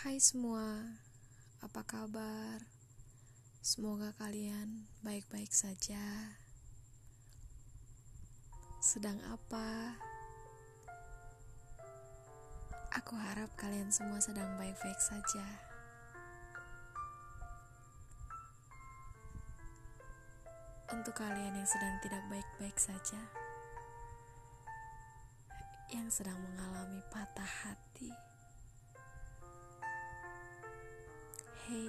Hai semua, apa kabar? Semoga kalian baik-baik saja. Sedang apa? Aku harap kalian semua sedang baik-baik saja. Untuk kalian yang sedang tidak baik-baik saja, yang sedang mengalami patah hati. Hei,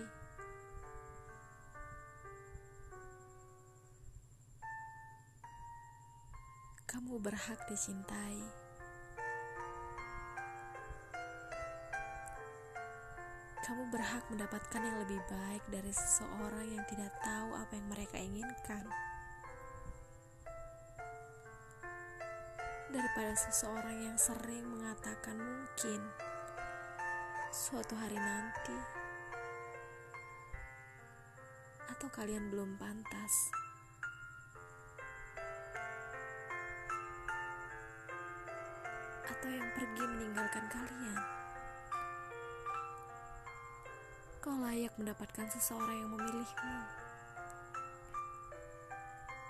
kamu berhak dicintai. Kamu berhak mendapatkan yang lebih baik dari seseorang yang tidak tahu apa yang mereka inginkan. Daripada seseorang yang sering mengatakan mungkin suatu hari nanti kalian belum pantas? Atau yang pergi meninggalkan kalian? Kau layak mendapatkan seseorang yang memilihmu.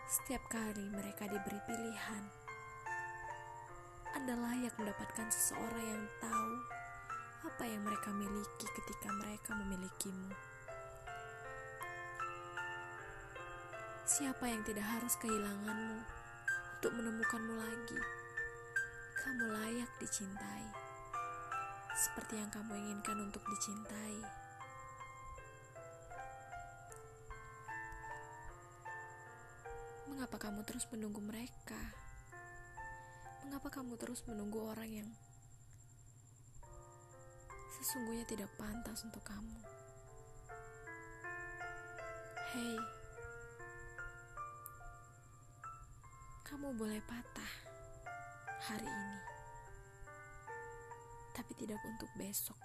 Setiap kali mereka diberi pilihan, Anda layak mendapatkan seseorang yang tahu apa yang mereka miliki ketika mereka memilikimu. Siapa yang tidak harus kehilanganmu untuk menemukanmu lagi? Kamu layak dicintai, seperti yang kamu inginkan untuk dicintai. Mengapa kamu terus menunggu mereka? Mengapa kamu terus menunggu orang yang sesungguhnya tidak pantas untuk kamu? Hei, Kamu boleh patah hari ini, tapi tidak untuk besok.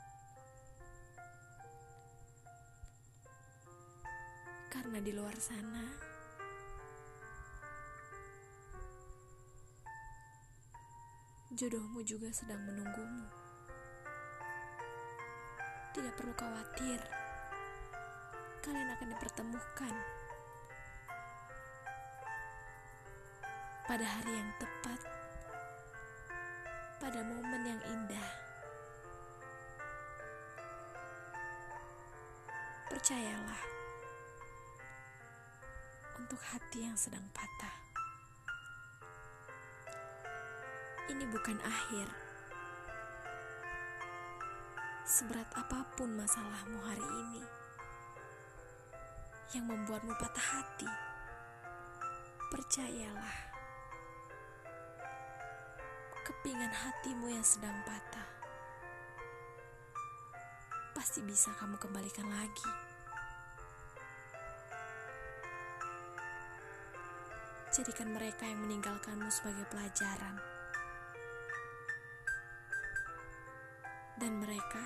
Karena di luar sana jodohmu juga sedang menunggumu. Tidak perlu khawatir, kalian akan dipertemukan pada hari yang tepat, pada momen yang indah. Percayalah, untuk hati yang sedang patah, ini bukan akhir. Seberat apa pun masalahmu hari ini yang membuatmu patah hati, percayalah kepingan hatimu yang sedang patah. Pasti bisa kamu kembalikan lagi. Jadikan mereka yang meninggalkanmu sebagai pelajaran. Dan mereka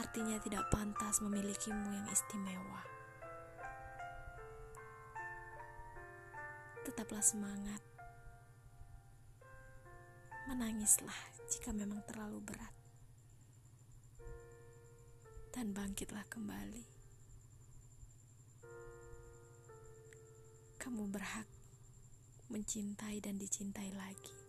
artinya tidak pantas memilikimu yang istimewa. Tetaplah semangat menangislah jika memang terlalu berat, dan bangkitlah kembali. Kamu berhak mencintai dan dicintai lagi.